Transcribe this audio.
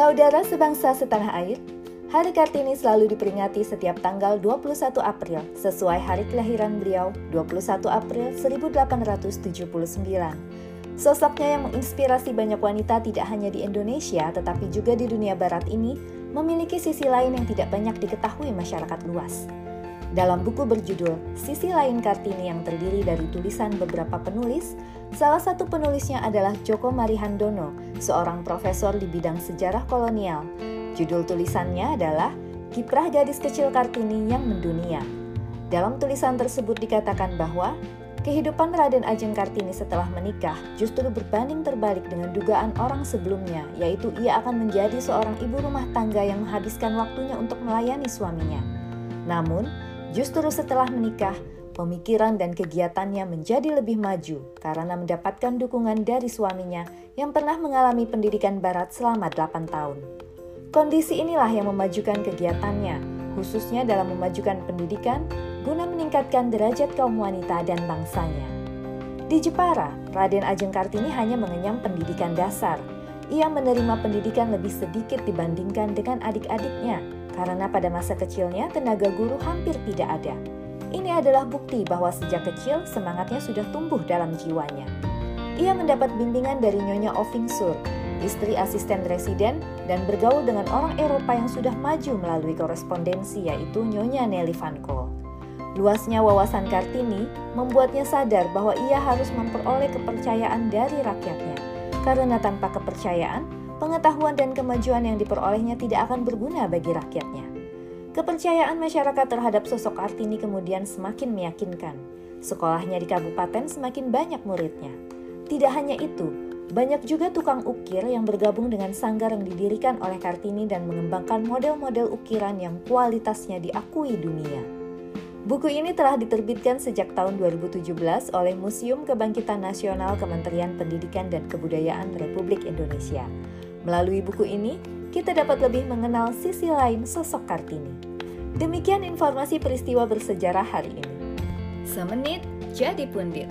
Saudara sebangsa setanah air, Hari Kartini selalu diperingati setiap tanggal 21 April sesuai hari kelahiran beliau 21 April 1879. Sosoknya yang menginspirasi banyak wanita tidak hanya di Indonesia tetapi juga di dunia barat ini memiliki sisi lain yang tidak banyak diketahui masyarakat luas. Dalam buku berjudul Sisi Lain Kartini yang terdiri dari tulisan beberapa penulis, salah satu penulisnya adalah Joko Marihandono, seorang profesor di bidang sejarah kolonial. Judul tulisannya adalah Kiprah Gadis Kecil Kartini yang Mendunia. Dalam tulisan tersebut dikatakan bahwa kehidupan Raden Ajeng Kartini setelah menikah justru berbanding terbalik dengan dugaan orang sebelumnya, yaitu ia akan menjadi seorang ibu rumah tangga yang menghabiskan waktunya untuk melayani suaminya. Namun, Justru setelah menikah, pemikiran dan kegiatannya menjadi lebih maju karena mendapatkan dukungan dari suaminya yang pernah mengalami pendidikan barat selama 8 tahun. Kondisi inilah yang memajukan kegiatannya, khususnya dalam memajukan pendidikan guna meningkatkan derajat kaum wanita dan bangsanya. Di Jepara, Raden Ajeng Kartini hanya mengenyam pendidikan dasar. Ia menerima pendidikan lebih sedikit dibandingkan dengan adik-adiknya, karena pada masa kecilnya tenaga guru hampir tidak ada. Ini adalah bukti bahwa sejak kecil semangatnya sudah tumbuh dalam jiwanya. Ia mendapat bimbingan dari Nyonya Oving Sur, istri asisten residen, dan bergaul dengan orang Eropa yang sudah maju melalui korespondensi yaitu Nyonya Nelly Van Kool. Luasnya wawasan Kartini membuatnya sadar bahwa ia harus memperoleh kepercayaan dari rakyatnya, karena tanpa kepercayaan, pengetahuan dan kemajuan yang diperolehnya tidak akan berguna bagi rakyatnya. Kepercayaan masyarakat terhadap sosok Kartini kemudian semakin meyakinkan. Sekolahnya di kabupaten semakin banyak muridnya. Tidak hanya itu, banyak juga tukang ukir yang bergabung dengan sanggar yang didirikan oleh Kartini dan mengembangkan model-model ukiran yang kualitasnya diakui dunia. Buku ini telah diterbitkan sejak tahun 2017 oleh Museum Kebangkitan Nasional Kementerian Pendidikan dan Kebudayaan Republik Indonesia. Melalui buku ini, kita dapat lebih mengenal sisi lain sosok Kartini. Demikian informasi peristiwa bersejarah hari ini. Semenit jadi pundit.